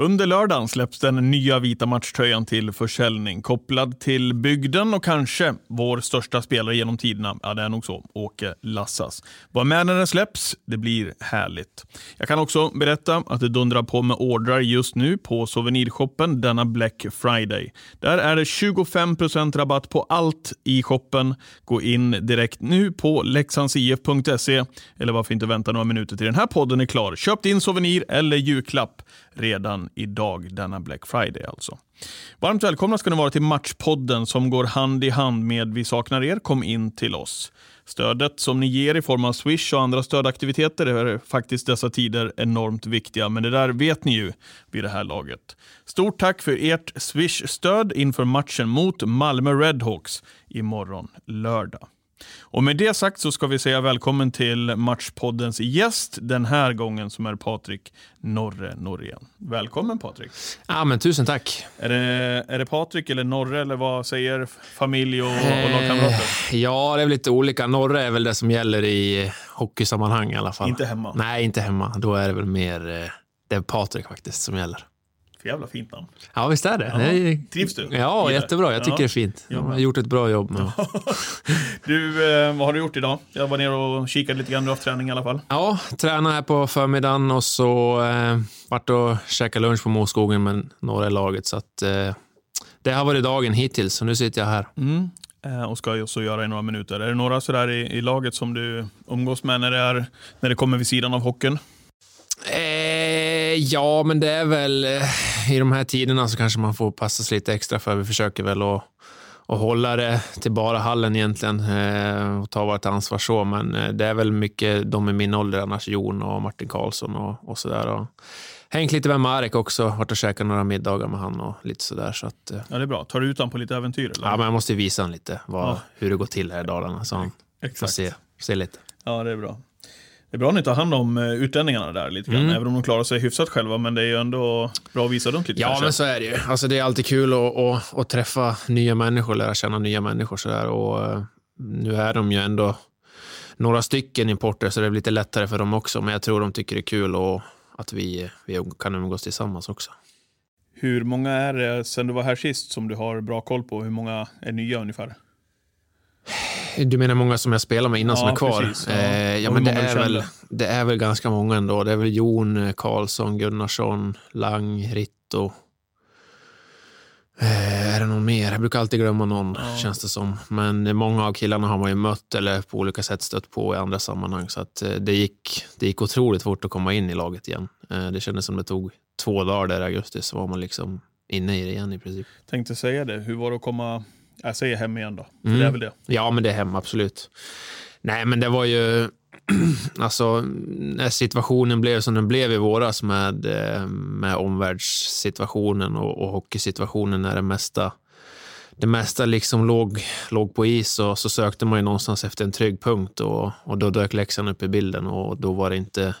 Under lördagen släpps den nya vita matchtröjan till försäljning. Kopplad till bygden och kanske vår största spelare genom tiderna. Ja, det är nog så. Åke Lassas. Var med när den släpps. Det blir härligt. Jag kan också berätta att det dundrar på med ordrar just nu på souvenirshoppen denna Black Friday. Där är det 25% rabatt på allt i shoppen. Gå in direkt nu på leksandsif.se eller varför inte vänta några minuter till den här podden är klar. Köp din souvenir eller julklapp redan idag, denna Black Friday alltså. Varmt välkomna ska ni vara till Matchpodden som går hand i hand med Vi saknar er. Kom in till oss. Stödet som ni ger i form av Swish och andra stödaktiviteter är faktiskt dessa tider enormt viktiga, men det där vet ni ju vid det här laget. Stort tack för ert Swish-stöd inför matchen mot Malmö Redhawks imorgon lördag. Och med det sagt så ska vi säga välkommen till Matchpoddens gäst den här gången som är Patrik Norre Norén. Välkommen Patrik. Ja, men tusen tack. Är det, är det Patrik eller Norre eller vad säger familj och, och lagkamrater? Eh, ja, det är väl lite olika. Norra är väl det som gäller i hockeysammanhang i alla fall. Inte hemma? Nej, inte hemma. Då är det väl mer eh, det är Patrik faktiskt som gäller. För jävla fint namn. Ja, visst är det. Ja. är, Trivs du? Ja, jättebra. Jag tycker Ja. det är fint. Jag Jag med. har gjort ett bra jobb. Med. Du, eh, vad har du gjort idag? Jag var nere och kikade lite grann, du har haft träning i alla fall. Ja, tränade här på förmiddagen och så eh, vart och käkade lunch på Moskogen med några i laget. Så att, eh, det har varit dagen hittills, så nu sitter jag här. Mm. Eh, och ska också göra i några minuter. Är det några sådär i, i laget som du umgås med när det, är, när det kommer vid sidan av hockeyn? Eh, ja, men det är väl eh, i de här tiderna så kanske man får passa sig lite extra för vi försöker väl att, att hålla det till bara hallen egentligen eh, och ta vårt ansvar så. Men eh, det är väl mycket de i min ålder annars, Jon och Martin Karlsson och, och sådär. Och hängt lite med Marek också, varit och käkat några middagar med han och lite sådär. Så att, eh, Ja, det är bra. Tar du ut honom på lite äventyr? Eller? ja, men jag måste visa honom lite vad, Ja. hur det går till här i Dalarna så han får Exakt. se, se lite. Ja, det är bra. Det är bra att ni tar hand om eh, utlänningarna där lite grann, Mm. även om de klarar sig hyfsat själva, men det är ju ändå bra att visa runt lite Ja, kanske. men så är det ju. Alltså, det är alltid kul att, att, att träffa nya människor, lära känna nya människor. Så där. Och, eh, nu är de ju ändå några stycken importer, så det är lite lättare för dem också. Men jag tror de tycker det är kul och att vi, vi kan umgås tillsammans också. Hur många är det sen du var här sist som du har bra koll på? Hur många är nya ungefär? Du menar många som jag spelar med innan Ja, som är kvar? precis, ja. Eh, ja, men det är, väl, det är väl ganska många ändå. Det är väl Jon, eh, Karlsson, Gunnarsson, Lang, Ritto. Eh, är det någon mer? Jag brukar alltid glömma någon, Ja. känns det som. Men många av killarna har man ju mött eller på olika sätt stött på i andra sammanhang. Så att, eh, det, gick, det gick otroligt fort att komma in i laget igen. Eh, det kändes som det tog två dagar där i augusti, så var man liksom inne i det igen i princip. Tänkte säga det. Hur var det att komma, jag säger hem igen då? Mm. det är väl det. Ja, men det är hem, absolut. Nej, men det var ju... alltså, när situationen blev som den blev i våras med, eh, med omvärldssituationen och, och hockeysituationen när det mesta, det mesta liksom låg, låg på is och så sökte man ju någonstans efter en trygg punkt och, och då dök Leksand upp i bilden och då var det inte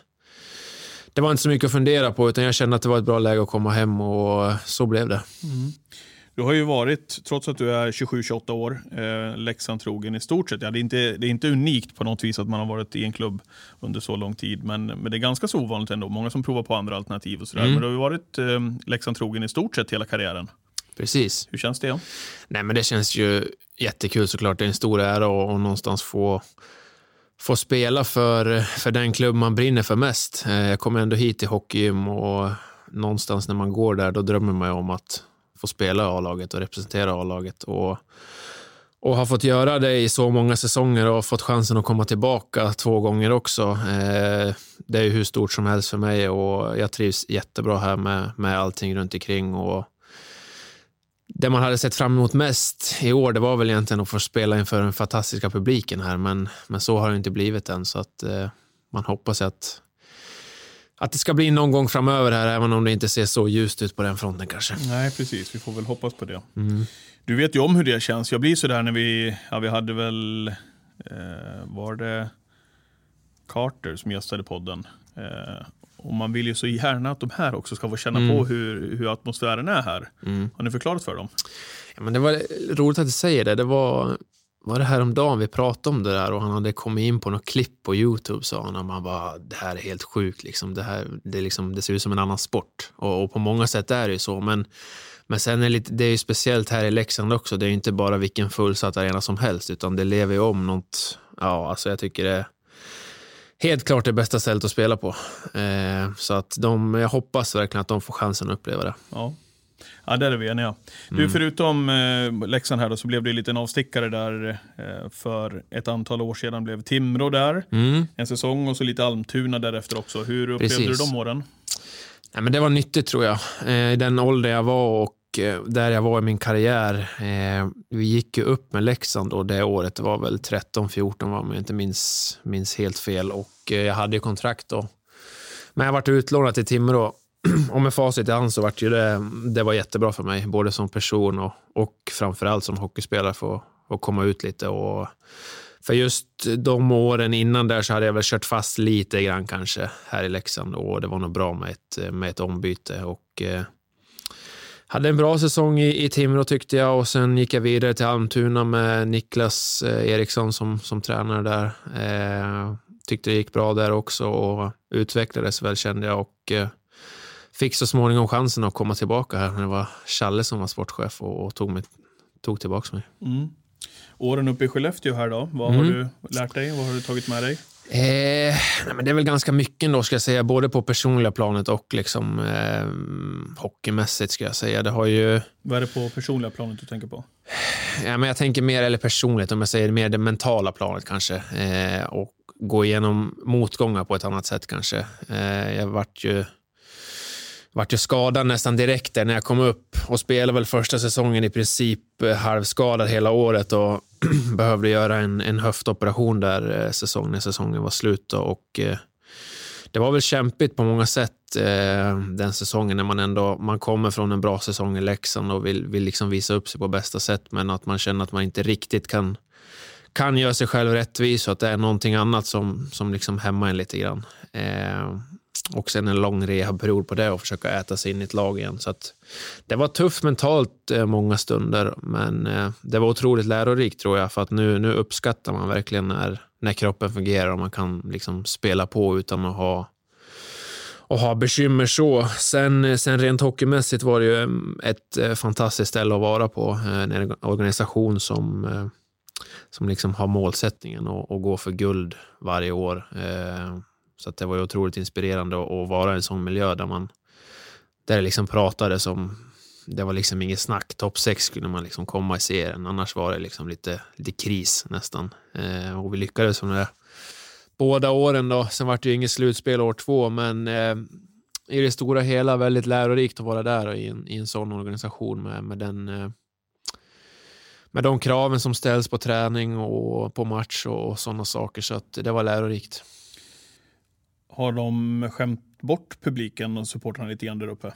det var inte så mycket att fundera på utan jag kände att det var ett bra läge att komma hem och så blev det. Du har ju varit, trots att du är 27-28 år, eh, Leksand trogen i stort sett. Ja, det, är inte, det är inte unikt på något vis att man har varit i en klubb under så lång tid, men, men det är ganska så ovanligt ändå. Många som provar på andra alternativ och sådär. Mm. Men du har ju varit eh, Leksand trogen i stort sett hela karriären. Precis. Hur känns det? Nej, men det känns ju jättekul såklart. Det är en stor ära och, och någonstans få, få spela för, för den klubb man brinner för mest. Eh, Jag kommer ändå hit till hockeygym och någonstans när man går där, då drömmer man ju om att få spela i A-laget och representera A-laget. Och, och har fått göra det i så många säsonger och fått chansen att komma tillbaka två gånger också. Eh, Det är ju hur stort som helst för mig och jag trivs jättebra här med, med allting runt omkring. Och det man hade sett fram emot mest i år, det var väl egentligen att få spela inför den fantastiska publiken här, men, men så har det inte blivit än, så att eh, man hoppas att att det ska bli någon gång framöver här, även om det inte ser så ljust ut på den fronten kanske. Nej, precis. Vi får väl hoppas på det. Mm. Du vet ju om hur det känns. Jag blir sådär när vi, ja, vi hade väl, eh, var det Carter som gästade podden. Eh, och man vill ju så gärna att de här också ska få känna mm. på hur, hur atmosfären är här. Mm. Har ni förklarat för dem? Ja, men det var roligt att du säger det. Det var, var det här om dagen vi pratade om det där och han hade kommit in på något klipp på Youtube sa han och man bara det här är helt sjukt liksom. Det, här, det, liksom, det ser ut som en annan sport och, och på många sätt är det ju så men men sen är det, lite, det är ju speciellt här i Leksand också. Det är ju inte bara vilken fullsatt arena som helst utan det lever ju om något. Ja, alltså jag tycker det är helt klart det bästa stället att spela på. Eh, så att de, jag hoppas verkligen att de får chansen att uppleva det. Ja. Ja, där är vi eniga. Du, mm. förutom eh, Leksand här då, så blev det en liten avstickare där eh, för ett antal år sedan. blev Timrå där, mm. en säsong och så lite Almtuna därefter också. Hur upplevde Precis. du de åren? Ja, men det var nyttigt tror jag. Eh, I den ålder jag var och eh, där jag var i min karriär. Eh, vi gick ju upp med Leksand och det året, det var väl 13-14 om jag inte minns, minns helt fel. Och jag hade ju kontrakt då. Men jag varit utlånad till Timrå och med facit i hand så var det, det var jättebra för mig, både som person och, och framförallt som hockeyspelare för att komma ut lite. Och, för just de åren innan där så hade jag väl kört fast lite grann kanske här i Leksand och det var nog bra med ett, med ett ombyte. Och, eh, hade en bra säsong i, i Timrå tyckte jag och sen gick jag vidare till Almtuna med Niklas eh, Eriksson som, som tränare där. Eh, tyckte det gick bra där också och utvecklades väl kände jag och eh, fick så småningom chansen att komma tillbaka här när det var Challe som var sportchef och, och tog, mig, tog tillbaka mig. Mm. Åren uppe i Skellefteå här då, vad mm. har du lärt dig? Vad har du tagit med dig? Eh, nej, men det är väl ganska mycket då, ska jag säga, både på personliga planet och liksom, eh, hockeymässigt. Ska jag säga. Det har ju... Vad är det på personliga planet du tänker på? Ja, men jag tänker mer, eller personligt, om jag säger mer det mentala planet kanske. Eh, och gå igenom motgångar på ett annat sätt kanske. Eh, jag vart ju vart ju skadad nästan direkt när jag kom upp och spelade väl första säsongen i princip eh, halvskadad hela året och behövde göra en, en höftoperation där eh, säsong, när säsongen var slut. Då, och, eh, det var väl kämpigt på många sätt eh, den säsongen när man ändå man kommer från en bra säsong i Leksand och vill, vill liksom visa upp sig på bästa sätt men att man känner att man inte riktigt kan kan göra sig själv rättvis och att det är någonting annat som, som liksom hämmar en lite grann. Eh, och sen en lång rehabperiod på det och försöka äta sig in i ett lag igen. Så det var tufft mentalt eh, många stunder, men eh, det var otroligt lärorikt tror jag, för att nu, nu uppskattar man verkligen när, när kroppen fungerar och man kan liksom spela på utan att ha och ha bekymmer så. Sen, sen rent hockeymässigt var det ju mm, ett eh, fantastiskt ställe att vara på. En organisation som, som liksom har målsättningen att, att gå för guld varje år. Så det var ju otroligt inspirerande att, vara i en sån miljö där man där det liksom pratades om det var liksom inget snack. Topp 6 skulle man liksom komma i serien. Annars var det liksom lite, lite kris nästan. Eh, och vi lyckades med det båda åren. Då. Sen var det ju inget slutspel år två, men eh, i det stora hela väldigt lärorikt att vara där i en, i en sån organisation med, med den eh, med de kraven som ställs på träning och på match och, och sådana saker. Så att det var lärorikt. Har de skämt bort publiken och supportrarna lite grann där uppe?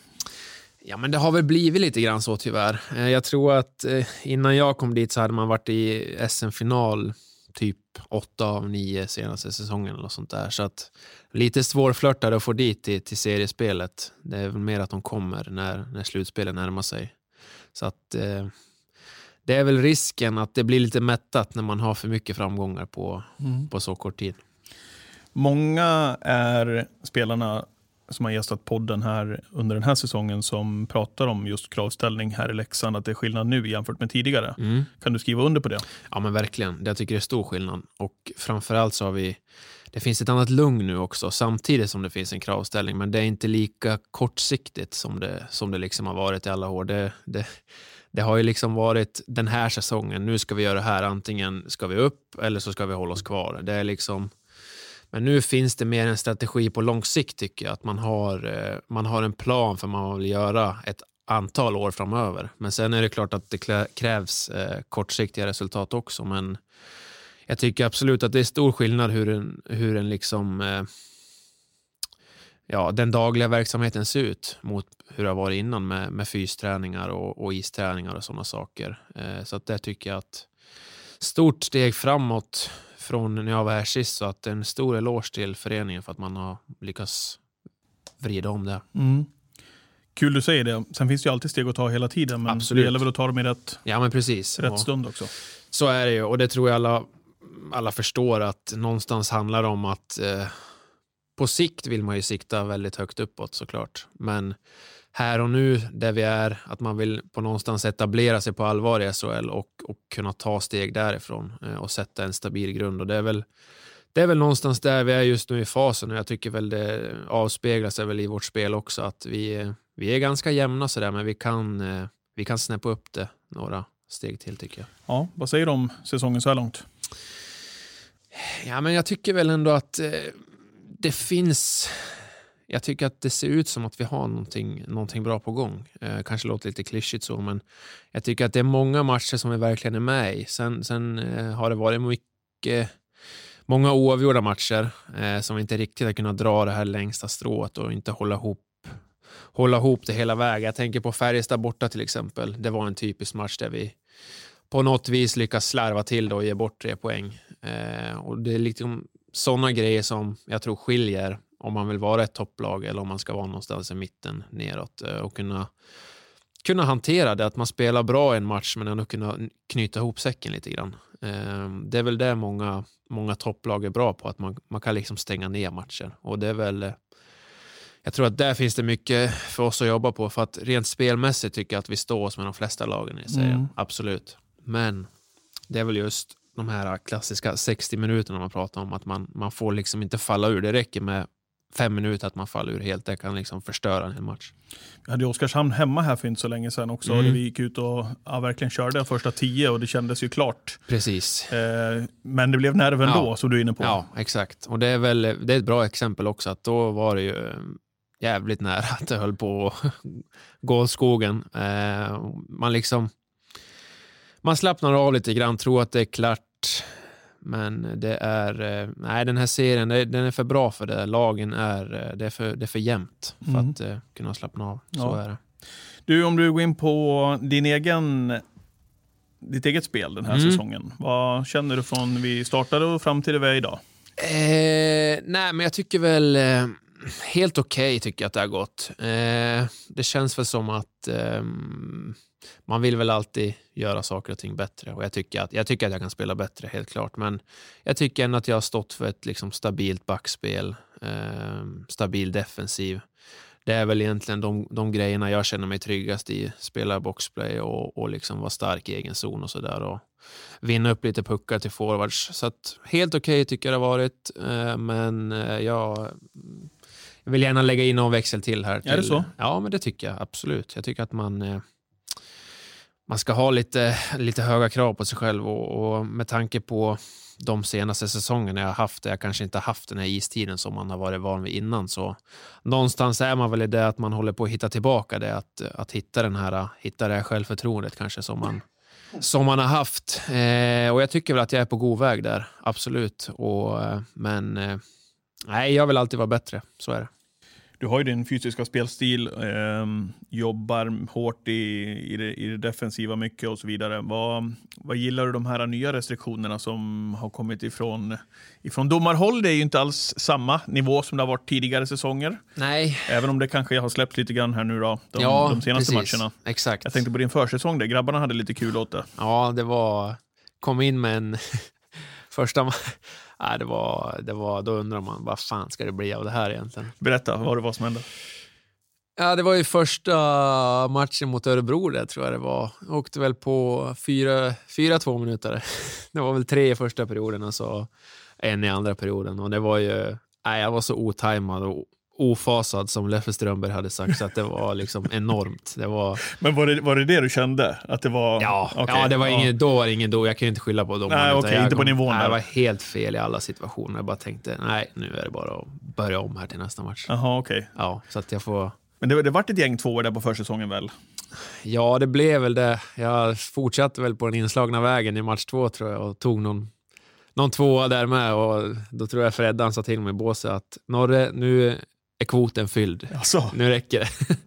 Ja, men det har väl blivit lite grann så tyvärr. Eh, jag tror att eh, innan jag kom dit så hade man varit i SM-final typ åtta av nio senaste säsongen eller sånt där. Så att lite svårflörtade att få dit till, till seriespelet. Det är väl mer att de kommer när, när slutspelet närmar sig. Så att eh, det är väl risken att det blir lite mättat när man har för mycket framgångar på, mm. på så kort tid. Många är spelarna som har gästat podden här under den här säsongen som pratar om just kravställning här i Leksand, att det är skillnad nu jämfört med tidigare. Mm. Kan du skriva under på det? Ja, men verkligen. Jag tycker det är stor skillnad. Och framförallt så har vi det finns ett annat lugn nu också, samtidigt som det finns en kravställning, men det är inte lika kortsiktigt som det, som det liksom har varit i alla år. Det, det, det har ju liksom varit den här säsongen, nu ska vi göra det här, antingen ska vi upp eller så ska vi hålla oss kvar. Det är liksom men nu finns det mer en strategi på lång sikt tycker jag. Att man har, eh, man har en plan för vad man vill göra ett antal år framöver. Men sen är det klart att det krävs eh, kortsiktiga resultat också. Men jag tycker absolut att det är stor skillnad hur en, hur en liksom, eh, ja, den dagliga verksamheten ser ut mot hur det har varit innan med, med fysträningar och, och isträningar och sådana saker. Eh, så att det tycker jag att stort steg framåt från när jag var här sist. Så att en stor eloge till föreningen för att man har lyckats vrida om det. Mm. Kul du säger det. Sen finns det ju alltid steg att ta hela tiden, men Absolut. det gäller väl att ta dem i rätt, Ja, men precis. rätt Och- stund också. Så är det ju och det tror jag alla, alla förstår att någonstans handlar det om att eh, på sikt vill man ju sikta väldigt högt uppåt såklart. Men här och nu där vi är, att man vill på någonstans etablera sig på allvar i SHL och, och kunna ta steg därifrån eh, och sätta en stabil grund. Och det är väl det är väl någonstans där vi är just nu i fasen och jag tycker väl det avspeglar sig väl i vårt spel också att vi, vi är ganska jämna sådär men vi kan, eh, vi kan snäppa upp det några steg till tycker jag. Ja, vad säger du om säsongen så här långt? Ja, men jag tycker väl ändå att eh, det finns... Jag tycker att det ser ut som att vi har någonting, någonting bra på gång. Eh, kanske låter lite klyschigt så, men jag tycker att det är många matcher som vi verkligen är med i. Sen, sen eh, har det varit mycket, många oavgjorda matcher eh, som vi inte riktigt har kunnat dra det här längsta strået och inte hålla ihop hålla ihop det hela vägen. Jag tänker på Färjestad borta till exempel. Det var en typisk match där vi på något vis lyckas slarva till det och ge bort tre poäng. Eh, och det är liksom sådana grejer som jag tror skiljer om man vill vara ett topplag eller om man ska vara någonstans i mitten neråt eh, och kunna, kunna hantera det, att man spelar bra en match men ändå kunna knyta ihop säcken lite grann. Eh, det är väl det många, många topplag är bra på, att man, man kan liksom stänga ner matcher och det är väl eh, jag tror att där finns det mycket för oss att jobba på för att rent spelmässigt tycker jag att vi står oss med de flesta lagen i serien. Mm. Absolut. Men det är väl just de här klassiska 60 minuterna man pratar om, att man, man får liksom inte falla ur. Det räcker med fem minuter att man faller ur helt. Det kan liksom förstöra en hel match. Vi hade ju Oskarshamn hemma här för inte så länge sedan också. Mm. Vi gick ut och ja, verkligen körde de första tio och det kändes ju klart. Precis. Eh, men det blev nerv ändå, Ja. som du är inne på. Ja, exakt. Och det är väl det är ett bra exempel också, att då var det ju eh, jävligt nära att det höll på att gå åt skogen. Eh, man liksom man slappnar av lite grann, tror att det är klart. Men det är, eh, nej den här serien, den är för bra för det. Lagen är, eh, det är för, det är för jämnt för Mm. att eh, kunna slappna av. Så Ja. är det. Du, om du går in på din egen, ditt eget spel den här Mm. säsongen. Vad känner du från vi startade och fram till det vi är idag? Eh, nej, men jag tycker väl helt okej tycker jag att det har gått. Eh, det känns väl som att eh, man vill väl alltid göra saker och ting bättre och jag tycker, att, jag tycker att jag kan spela bättre, helt klart. Men jag tycker ändå att jag har stått för ett liksom, stabilt backspel, eh, stabil defensiv. Det är väl egentligen de, de grejerna jag känner mig tryggast i. Spela boxplay och, och liksom vara stark i egen zon och sådär. Och vinna upp lite puckar till forwards. Så att, helt okej tycker jag det har varit. Eh, men eh, jag, jag vill gärna lägga in någon växel till här. Till, Är det så? Ja, men det tycker jag absolut. Jag tycker att man, eh, man ska ha lite, lite höga krav på sig själv och, och med tanke på de senaste säsongerna jag har haft, där jag kanske inte har haft den här istiden som man har varit van vid innan, så någonstans är man väl i det att man håller på att hitta tillbaka det, att, att hitta, den här, hitta det här självförtroendet kanske som man, som man har haft. Eh, och jag tycker väl att jag är på god väg där, absolut. Och, eh, men eh, nej, jag vill alltid vara bättre, så är det. Du har ju din fysiska spelstil, ehm, jobbar hårt i, i, det, i det defensiva mycket och så vidare. Vad, vad gillar du de här nya restriktionerna som har kommit ifrån, ifrån domarhåll? Det är ju inte alls samma nivå som det har varit tidigare säsonger. Nej, Även om det kanske har släppt lite grann här nu då, de, ja, de senaste precis. matcherna. Exakt. Jag tänkte på din försäsong där, grabbarna hade lite kul åt det. Ja, det var... Kom in med en... första... Nej, det var, det var... Då undrar man, vad fan ska det bli av det här egentligen? Berätta, vad det var som hände. Ja, det var ju första matchen mot Örebro där, tror jag det var. Jag åkte väl på fyra, fyra två minuter. Det var väl tre i första perioden och så en i andra perioden. Och det var ju... Nej, jag var så otajmad och ofasad som Leffe Strömberg hade sagt, så att det var liksom enormt. Det var... Men var det, var det det du kände? Att det var... Ja, Okej, ja det var ja. ingen, då var det ingen då. Jag kan ju inte skylla på dem. Nej, jag inte på nivån Nej, det var helt fel i alla situationer. Jag bara tänkte, nej, nu är det bara att börja om här till nästa match. Jaha, okej. Ja, så att jag får... Men det, det vart ett gäng tvåor där på försäsongen väl? Ja, det blev väl det. Jag fortsatte väl på den inslagna vägen i match två tror jag och tog någon, någon tvåa där med och då tror jag Freddan sa till mig i båset att Norre, nu, är kvoten fylld. Alltså. Nu räcker det.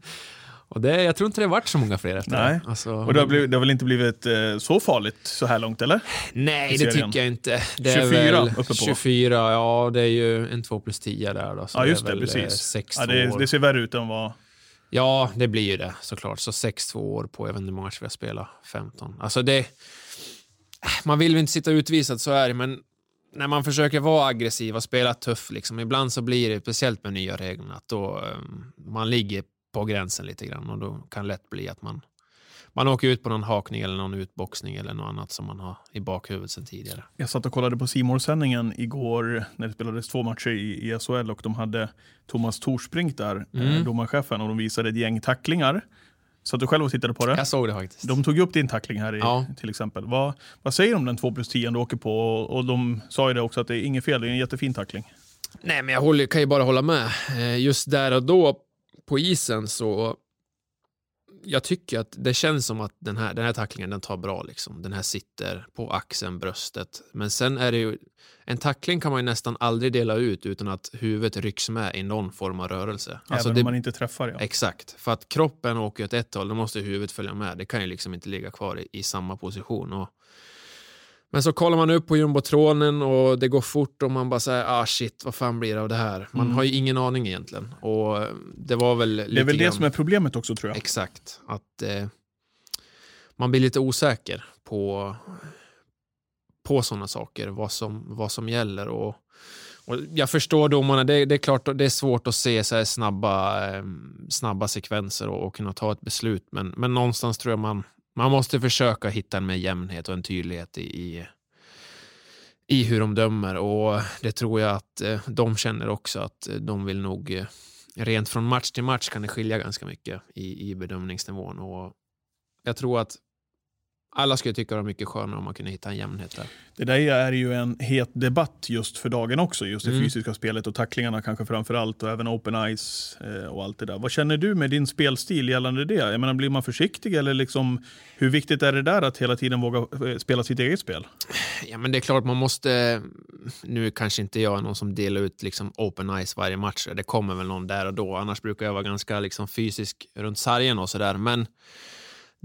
Och det, jag tror inte det varit så många fler efter Nej. det. Alltså, Och det har, blivit, det har väl inte blivit eh, så farligt så här långt, eller? nej, det tycker jag inte. Det 24 är väl uppe på. 24, ja det är ju en 2 plus 10 där då. Så Ja, just det, väl, eh, precis. sex Ja, det, det ser värre ut än vad... Ja, det blir ju det såklart. Så 6-2 år på, jag vet inte hur många matcher vi har spelat, 15. Alltså det... Man vill ju inte sitta utvisad, så är det, men när man försöker vara aggressiv och spela tuff, liksom, ibland så blir det, speciellt med nya reglerna, att då um, man ligger på gränsen lite grann och då kan det lätt bli att man, man åker ut på någon hakning eller någon utboxning eller något annat som man har i bakhuvudet sedan tidigare. Jag satt och kollade på simor sändningen igår när det spelades två matcher i, i SHL och de hade Thomas Torsbrink där, Mm. eh, domarchefen, och de visade ett gäng tacklingar. Satt du själv och tittade på det? Jag såg det faktiskt. De tog upp din tackling här i, Ja. till exempel. Vad, vad säger de om den 2 plus 10 du åker på? Och, och de sa ju det också att det är inget fel, det är en jättefin tackling. Nej, men jag håller, kan ju bara hålla med. Eh, Just där och då på isen så jag tycker att det känns som att den här, den här tacklingen den tar bra. Liksom. Den här sitter på axeln, bröstet. Men sen är det ju, en tackling kan man ju nästan aldrig dela ut utan att huvudet rycks med i någon form av rörelse. Alltså Även det, om man inte träffar. Ja. Exakt, för att kroppen åker åt ett håll, då måste huvudet följa med. Det kan ju liksom inte ligga kvar i, i samma position. Och, men så kollar man upp på jumbotronen och det går fort och man bara säger ah shit, vad fan blir det av det här? Man Mm. har ju ingen aning egentligen. Och eh, det var väl Det är väl det grann- som är problemet också tror jag. Exakt, att eh, man blir lite osäker på, på sådana saker, vad som, vad som gäller. Och, och jag förstår domarna, det, det är klart det är svårt att se så snabba, eh, snabba sekvenser och, och kunna ta ett beslut, men, men någonstans tror jag man, man måste försöka hitta en mer jämnhet och en tydlighet i, i, i hur de dömer och det tror jag att eh, de känner också att eh, de vill nog eh, rent från match till match kan det skilja ganska mycket i, i bedömningsnivån. Och jag tror att alla skulle tycka det var mycket skönare om man kunde hitta en jämnhet där. Det där är ju en het debatt just för dagen också. Just det Mm. fysiska spelet och tacklingarna kanske framför allt och även open eyes eh, och allt det där. Vad känner du med din spelstil gällande det? Jag menar, blir man försiktig eller liksom, hur viktigt är det där att hela tiden våga eh, spela sitt eget spel? Ja, men det är klart man måste... Nu kanske inte jag är någon som delar ut liksom open eyes varje match. Det kommer väl någon där och då. Annars brukar jag vara ganska liksom fysisk runt sargen och sådär. Men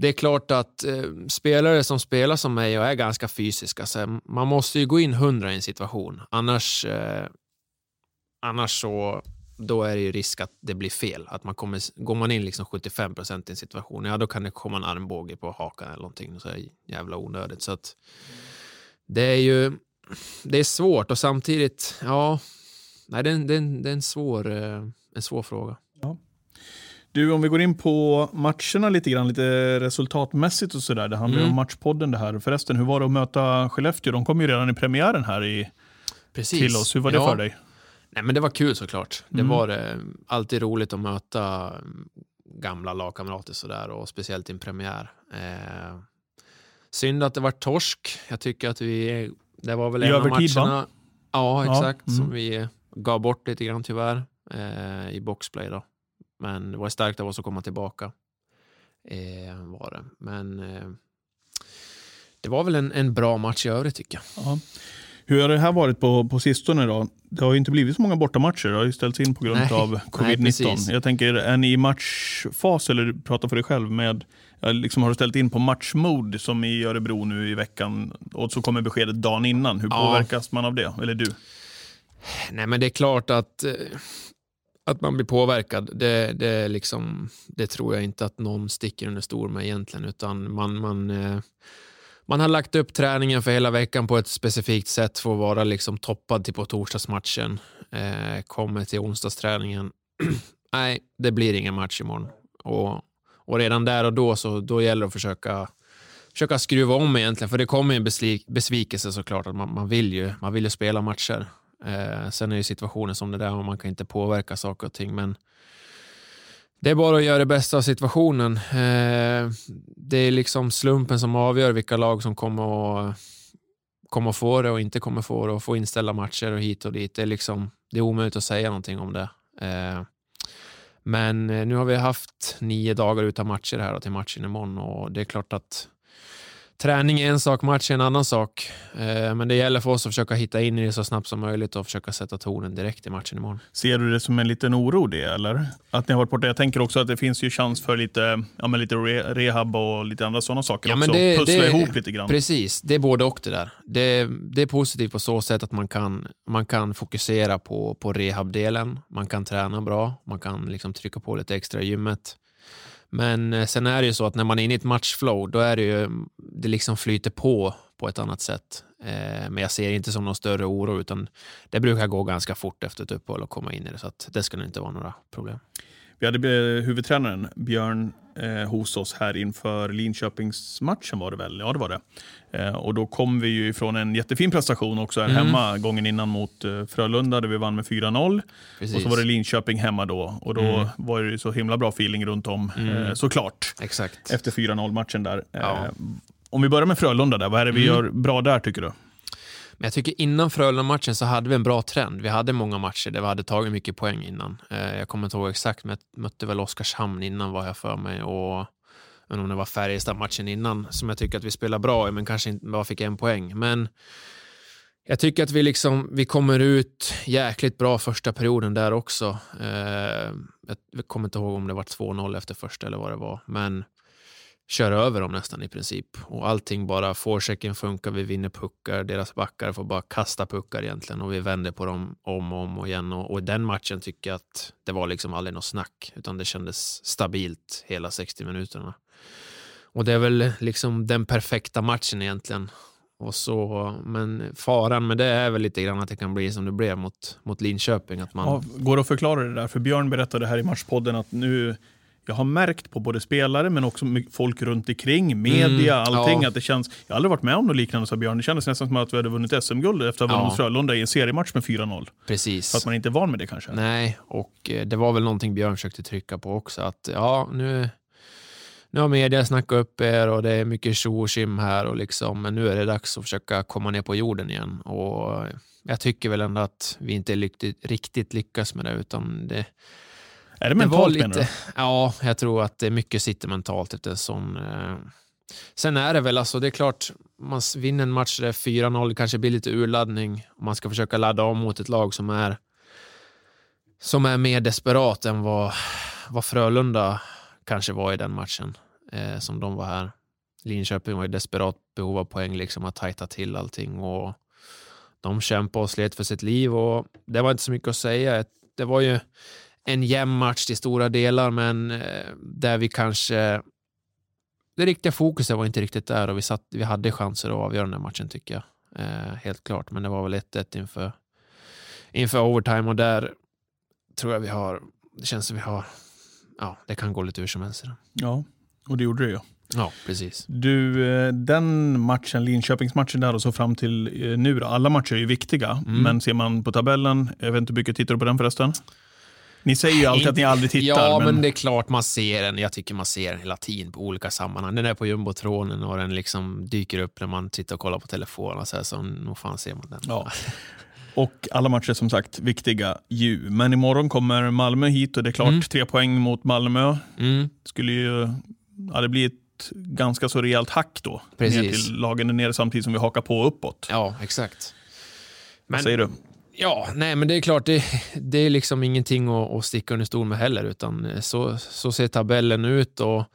det är klart att eh, spelare som spelar som mig och är ganska fysiska, så man måste ju gå in hundra i en situation. Annars, eh, annars så då är det ju risk att det blir fel. Att man kommer, går man in liksom 75 procent i en situation, ja då kan det komma en armbåge på hakan eller någonting. Så är jävla onödigt. Så att, det är ju det är svårt och samtidigt, ja, nej, det, är, det, är en, det är en, svår, eh, en svår fråga. Du, om vi går in på matcherna lite grann, lite resultatmässigt och sådär. Det handlar ju Mm. om Matchpodden det här. Förresten, hur var det att möta Skellefteå? De kom ju redan i premiären här i, Precis. till oss. Hur var det ja. för dig? Nej, men det var kul såklart. Det Mm. var eh, alltid roligt att möta mm, gamla lagkamrater sådär och speciellt i en premiär. Eh, synd att det var torsk. Jag tycker att vi, det var väl I en av övertid, va? matcherna. Ja, Ja, exakt. Som mm. vi gav bort lite grann tyvärr eh, i boxplay då. Men det var starkt av oss att komma tillbaka. Eh, var det. Men eh, det var väl en, en bra match i övrigt tycker jag. Ja. Hur har det här varit på, på sistone då? Det har ju inte blivit så många bortamatcher. Det har ju ställts in på grund Nej, av nej, covid-19. precis. jag tänker, är ni i matchfas eller pratar för dig själv med liksom har du ställt in på matchmode som i Örebro nu i veckan och så kommer beskedet dagen innan. Hur Ja. påverkas man av det? Eller du? Nej, men det är klart att, eh, att man blir påverkad. Det, det, liksom, det tror jag inte att någon sticker under stol med egentligen, utan man, man, eh, man har lagt upp träningen för hela veckan på ett specifikt sätt för att vara liksom toppad till på torsdagsmatchen. Eh, kommer till onsdagsträningen. Nej, det blir ingen match imorgon. Och, och redan där och då så då gäller det att försöka försöka skruva om egentligen, för det kommer en besvikelse såklart. Att man, man, vill ju, man vill ju spela matcher. Eh, sen är ju situationen som det där och man kan inte påverka saker och ting. Men det är bara att göra det bästa av situationen. Eh, det är liksom slumpen som avgör vilka lag som kommer att, kommer att få det och inte kommer få det och få inställa matcher och hit och dit. Det är, liksom, det är omöjligt att säga någonting om det. Eh, men eh, nu har vi haft nio dagar utan matcher här och till matchen imorgon och det är klart att träning är en sak, match är en annan sak. Eh, men det gäller för oss att försöka hitta in i det så snabbt som möjligt och försöka sätta tonen direkt i matchen imorgon. Ser du det som en liten oro det, eller? Att ni har varit borta? Jag tänker också att det finns ju chans för lite, ja, men lite rehab och lite andra sådana saker ja, också. Men det, Pussla det, ihop lite grann. Precis, det är både och det där. Det, det är positivt på så sätt att man kan, man kan fokusera på, på rehabdelen. Man kan träna bra, man kan liksom trycka på lite extra i gymmet. Men eh, sen är det ju så att när man är inne i ett matchflow, då är det ju, det liksom flyter på på ett annat sätt. Eh, men jag ser det inte som någon större oro, utan det brukar gå ganska fort efter ett uppehåll att komma in i det, så att det ska inte vara några problem. Vi hade huvudtränaren Björn eh, hos oss här inför Linköpingsmatchen var det väl? Ja, det var det. Eh, och då kom vi ju ifrån en jättefin prestation också här mm. hemma gången innan mot eh, Frölunda där vi vann med 4-0. Och så var det Linköping hemma då och då mm. var det så himla bra feeling runt om mm. eh, såklart. Exakt. Efter 4-0 matchen där. Ja. Eh, om vi börjar med Frölunda där, vad är det vi mm. gör bra där tycker du? Men jag tycker innan Frölunda-matchen så hade vi en bra trend. Vi hade många matcher där vi hade tagit mycket poäng innan. Eh, jag kommer inte ihåg exakt, men jag mötte väl Oskarshamn innan var jag för mig. Och jag om det var Färjestad-matchen innan som jag tycker att vi spelar bra i, men kanske inte bara fick en poäng. Men jag tycker att vi, liksom, vi kommer ut jäkligt bra första perioden där också. Eh, jag kommer inte ihåg om det var 2-0 efter första eller vad det var, men kör över dem nästan i princip. Och allting bara, forechecken funkar, vi vinner puckar, deras backar får bara kasta puckar egentligen och vi vänder på dem om och om igen. Och, och i den matchen tycker jag att det var liksom aldrig något snack, utan det kändes stabilt hela 60 minuterna. Och det är väl liksom den perfekta matchen egentligen. Och så, men faran med det är väl lite grann att det kan bli som det blev mot, mot Linköping. Att man... Ja, går det att förklara det där? För Björn berättade här i Matchpodden att nu jag har märkt på både spelare men också folk runt omkring, media, mm, allting. Ja. Att det känns, jag har aldrig varit med om något liknande sa Björn. Det kändes nästan som att vi hade vunnit SM-guld efter att ha vunnit mot Frölunda i en seriematch med 4-0. Precis. För att man inte är van med det kanske. Nej, och eh, det var väl någonting Björn försökte trycka på också. Att ja, nu, nu har media snackat upp er och det är mycket tjo och här och liksom, men nu är det dags att försöka komma ner på jorden igen. Och jag tycker väl ändå att vi inte riktigt, riktigt lyckas med det, utan det är det mentalt det lite, menar du? Ja, jag tror att det mycket sitter mentalt efter sån... Eh. Sen är det väl alltså, det är klart, man vinner en match där 4-0, det kanske blir lite urladdning. Man ska försöka ladda om mot ett lag som är som är mer desperat än vad, vad Frölunda kanske var i den matchen eh, som de var här. Linköping var i desperat behov av poäng, liksom att tajta till allting och de kämpade och slet för sitt liv och det var inte så mycket att säga. Det var ju en jämn match till stora delar, men eh, där vi kanske... Det riktiga fokuset var inte riktigt där och vi, satt, vi hade chanser att avgöra den här matchen tycker jag. Eh, helt klart, men det var väl 1-1 inför, inför overtime och där tror jag vi har... Det känns som vi har... Ja, det kan gå lite hur som helst. Ja, och det gjorde det ju. Ja, precis. Du, eh, den matchen, Linköpingsmatchen där och så fram till nu då, alla matcher är ju viktiga, mm. men ser man på tabellen, jag vet inte hur mycket tittar du på den förresten? Ni säger ju alltid att ni aldrig tittar. Ja, men... men... det är klart man ser den. Jag tycker man ser den hela tiden på olika sammanhang. Den är på jumbotronen och den liksom dyker upp när man sitter och kollar på telefonen. Så, här, så nog fan ser man den. Ja. Och alla matcher som sagt viktiga ju. Men imorgon kommer Malmö hit och det är klart, mm. tre poäng mot Malmö. Mm. Skulle ju, ja, det blir ett ganska så rejält hack då. Precis. Ner till lagen är nere samtidigt som vi hakar på uppåt. Ja, exakt. Men, Vad säger du? Ja, nej men det är klart, det, det är liksom ingenting att, att sticka under stol med heller, utan eh, så, så ser tabellen ut. Och,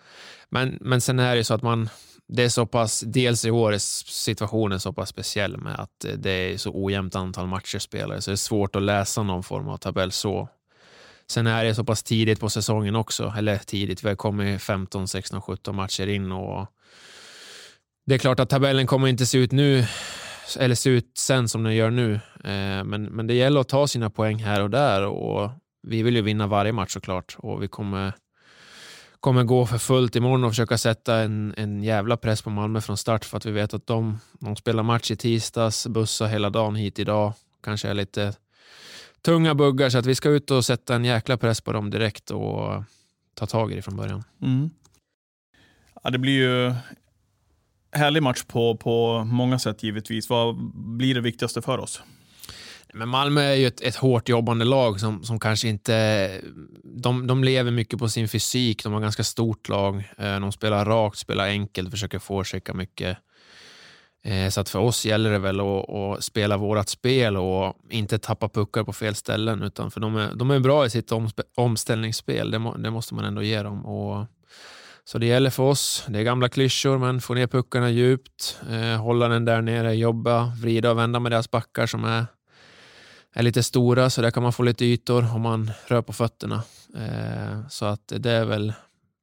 men, men sen är det så att man, det är så pass, dels i år är situationen så pass speciell med att eh, det är så ojämnt antal matcher spelare, så det är svårt att läsa någon form av tabell så. Sen är det så pass tidigt på säsongen också, eller tidigt, vi har kommit 15, 16, 17 matcher in och det är klart att tabellen kommer inte se ut nu eller se ut sen som den gör nu. Eh, men, men det gäller att ta sina poäng här och där och vi vill ju vinna varje match såklart och vi kommer, kommer gå för fullt imorgon och försöka sätta en, en jävla press på Malmö från start för att vi vet att de, de spelar match i tisdags, bussar hela dagen hit idag, kanske är lite tunga buggar så att vi ska ut och sätta en jäkla press på dem direkt och ta tag i det från början. Mm. Ja, det blir ju härlig match på, på många sätt givetvis. Vad blir det viktigaste för oss? Men Malmö är ju ett, ett hårt jobbande lag som, som kanske inte... De, de lever mycket på sin fysik, de har ganska stort lag. Eh, de spelar rakt, spelar enkelt, försöker forechecka mycket. Eh, så att för oss gäller det väl att, att spela vårt spel och inte tappa puckar på fel ställen. Utan för de är, de är bra i sitt omställningsspel, det, må, det måste man ändå ge dem. Och, så det gäller för oss. Det är gamla klyschor, men få ner puckarna djupt, eh, hålla den där nere, jobba, vrida och vända med deras backar som är, är lite stora, så där kan man få lite ytor om man rör på fötterna. Eh, så att det är väl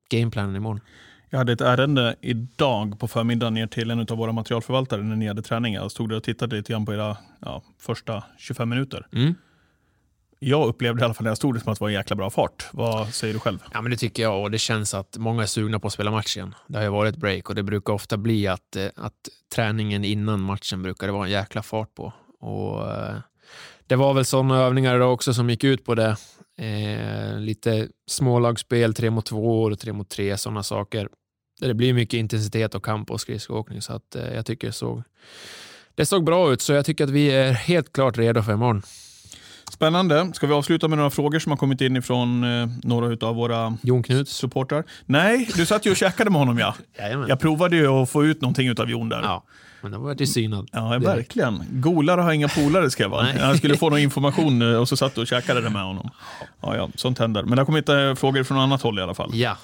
gameplanen imorgon. Jag hade ett ärende idag på förmiddagen ner till en av våra materialförvaltare när ni hade träning. Jag stod där och tittade lite grann på era ja, första 25 minuter. Mm. Jag upplevde i alla fall när jag stod det som att det var en jäkla bra fart. Vad säger du själv? Ja, men det tycker jag och det känns att många är sugna på att spela match igen. Det har ju varit break och det brukar ofta bli att, eh, att träningen innan matchen brukar det vara en jäkla fart på. Och, eh, det var väl sådana övningar idag också som gick ut på det. Eh, lite smålagsspel, tre mot två och tre mot tre, sådana saker. Det blir mycket intensitet och kamp och skridskoåkning, så att, eh, jag tycker det såg, det såg bra ut. Så jag tycker att vi är helt klart redo för imorgon. Spännande. Ska vi avsluta med några frågor som har kommit in ifrån eh, några av våra Jon Knuts supportrar? Nej, du satt ju och käkade med honom ja. Jajamän. Jag provade ju att få ut någonting av Jon där. Ja, men det var ju synad. Ja, verkligen. Golare har inga polare jag vara. Jag skulle få någon information eh, och så satt du och käkade det med honom. Ja, ja, sånt händer. Men det har kommit äh, frågor från annat håll i alla fall. Ja.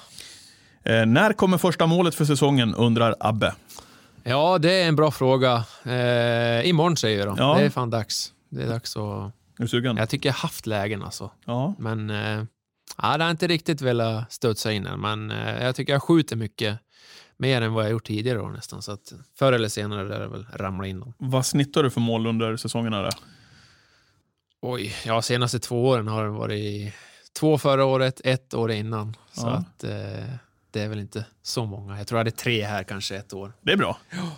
Eh, när kommer första målet för säsongen, undrar Abbe. Ja, det är en bra fråga. Eh, imorgon säger då. Ja. Det är fan dags. Det är dags att är du sugen? Jag tycker jag haft lägen alltså. Ja. Men eh, ja, det har inte riktigt velat studsa in än. Men eh, jag tycker jag skjuter mycket mer än vad jag gjort tidigare då, nästan. Så att förr eller senare lär det väl ramla in dem. Vad snittar du för mål under säsongerna? Där? Oj, ja senaste två åren har det varit två förra året, ett år innan. Så ja. att eh, det är väl inte så många. Jag tror jag hade tre här kanske ett år. Det är bra. Ja.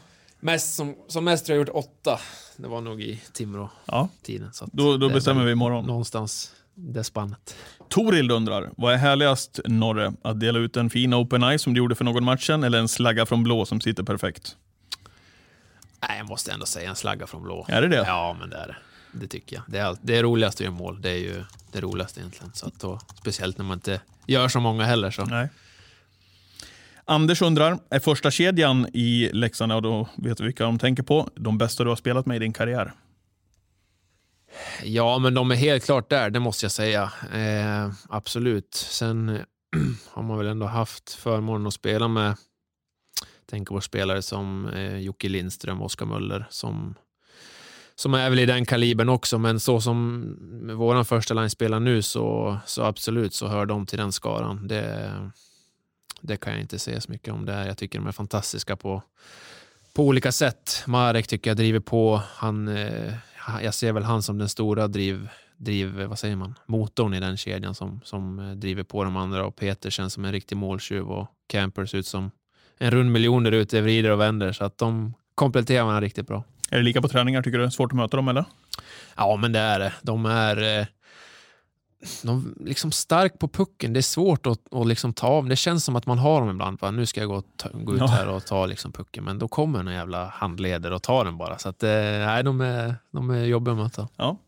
Mest som, som mest har jag gjort åtta. Det var nog i Timrå-tiden. Ja. Då, då bestämmer vi imorgon. Någonstans det spannet. Torild undrar, vad är härligast Norre? Att dela ut en fin open eye som du gjorde för någon matchen eller en slagga från blå som sitter perfekt? Nej, jag måste ändå säga en slagga från blå. Är det det? Ja, men det är det. Det tycker jag. Det är, det är roligast att göra mål. Det är ju det roligaste egentligen. Så att då, speciellt när man inte gör så många heller. Så. Nej. Anders undrar, är första kedjan i Leksand, och då vet vi vilka de tänker på, de bästa du har spelat med i din karriär? Ja, men de är helt klart där, det måste jag säga. Eh, absolut. Sen har man väl ändå haft förmånen att spela med tänker på spelare som eh, Jocke Lindström, och Oskar Möller, som, som är väl i den kalibern också. Men så som vår första line spelar nu så, så absolut så hör de till den skaran. Det, det kan jag inte säga så mycket om. det. Jag tycker de är fantastiska på, på olika sätt. Marek tycker jag driver på. Han, eh, jag ser väl han som den stora driv, driv, vad säger man, motorn i den kedjan som, som eh, driver på de andra. Och Peter känns som en riktig måltjuv och Camper ser ut som en rund miljon där ute, vrider och vänder. Så att de kompletterar varandra riktigt bra. Är det lika på träningar? Tycker du det är svårt att möta dem eller? Ja, men det är det. De är de liksom stark på pucken. Det är svårt att, att liksom ta av. Det känns som att man har dem ibland. Va? Nu ska jag gå, ta, gå ut ja. här och ta liksom pucken. Men då kommer en jävla handleder och tar den bara. Så att, eh, nej, de, är, de är jobbiga att möta. Ja.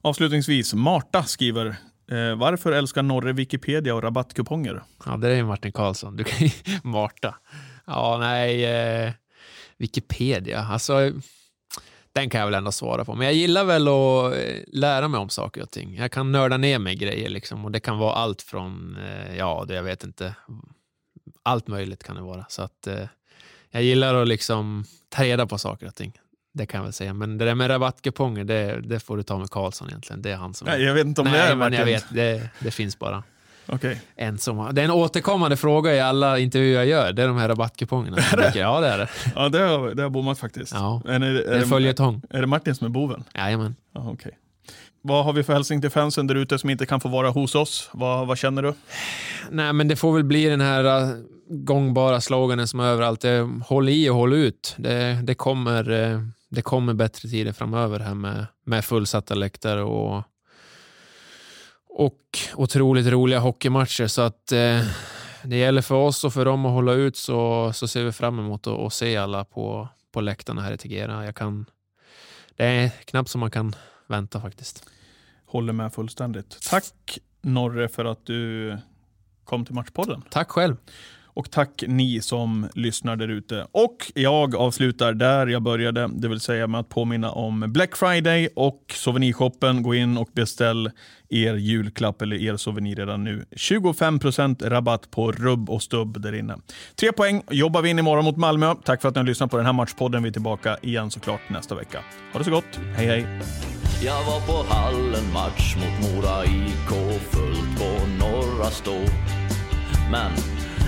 Avslutningsvis, Marta skriver eh, varför älskar Norre Wikipedia och rabattkuponger? Ja, det är Martin Karlsson. Du kan Marta. Ja, nej. Eh, Wikipedia. Alltså, den kan jag väl ändå svara på. Men jag gillar väl att eh, lära mig om saker och ting. Jag kan nörda ner mig i grejer liksom. Och det kan vara allt från, eh, ja, det jag vet inte. Allt möjligt kan det vara. Så att eh, jag gillar att liksom ta reda på saker och ting. Det kan jag väl säga. Men det där med rabattkuponger, det, det får du ta med Karlsson egentligen. Det är han som... Nej, jag vet inte om Nej, det är men jag vet. Det, det finns bara. Okay. En som, det är en återkommande fråga i alla intervjuer jag gör. Det är de här rabattkupongerna. ja, det är det. Ja, det har, det har bommat faktiskt. Ja. Är, är, är, det är följetong. Är det Martin som är boven? Jajamän. Ja, okay. Vad har vi för hälsning till fansen där ute som inte kan få vara hos oss? Vad, vad känner du? Nej, men det får väl bli den här uh, gångbara sloganen som är överallt. Det, håll i och håll ut. Det, det, kommer, uh, det kommer bättre tider framöver här med, med fullsatta läktare och och otroligt roliga hockeymatcher. Så att eh, det gäller för oss och för dem att hålla ut så, så ser vi fram emot att, att se alla på, på läktarna här i Tegera. Jag kan, det är knappt som man kan vänta faktiskt. Håller med fullständigt. Tack Norre för att du kom till Matchpodden. Tack själv. Och tack ni som lyssnar där ute. Och jag avslutar där jag började, det vill säga med att påminna om Black Friday och souvenirshoppen. Gå in och beställ er julklapp eller er souvenir redan nu. 25% rabatt på rubb och stubb där inne. Tre poäng jobbar vi in imorgon mot Malmö. Tack för att ni har lyssnat på den här matchpodden. Vi är tillbaka igen såklart nästa vecka. Ha det så gott. Hej hej! Jag var på hallen match mot Mora IK fullt på Norra Stå. Men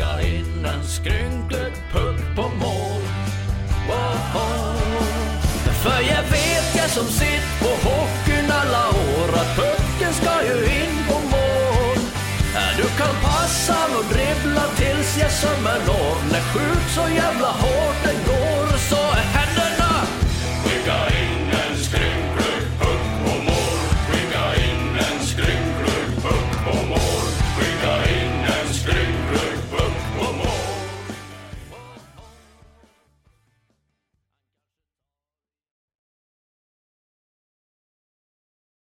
ska in en skrynklig puck på mål. Woho. För jag vet jag som sitt på hockeyn alla år att pucken ska ju in på mål. Du kan passa och dribbla tills jag sömmer når När skjut så jävla hårt det går